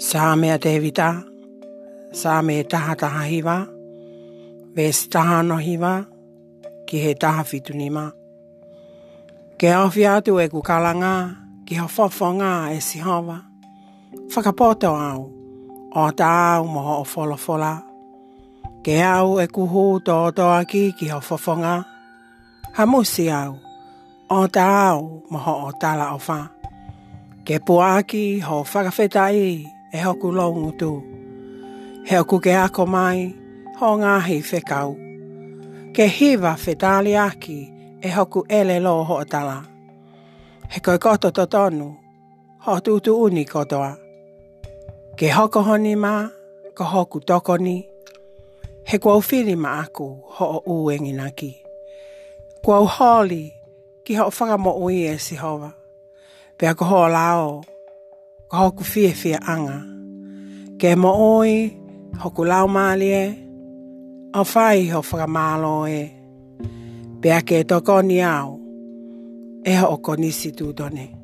Sā mea te hevita, sā mea taha taha hiwa, vēs taha no hiwa, ki he taha fitu ni ma. Ke awhi atu e kukala ngā, ki ha whawha ngā e si hawa. Whakapoto au, o ta au moho o whola whola. Ke au e kuhu tō tō aki ki ha whawha ngā. Ha musi au, o ta au moho o tala o whā. Ke pua aki ho whakawhetai e hoku longu tu. He oku ke ako mai, ho ngahi fe Ke hiva fe tali aki, e hoku ele lo ho tala. He koi koto to tonu, ho tutu uni kotoa. Ke hoko honi ma, ko hoku tokoni. He kua uwhiri ma aku, ho o uengi naki. Kua uholi, ki ho whakamo ui e si hova. Pea ko ho lao, ka hoku fie fie anga. Ke mo oi, hoku lau mālie, au whai ho whakamālo e. Pea ke toko ni au, e ho o tūtone. Pea ke toko ni au, e ho o tūtone.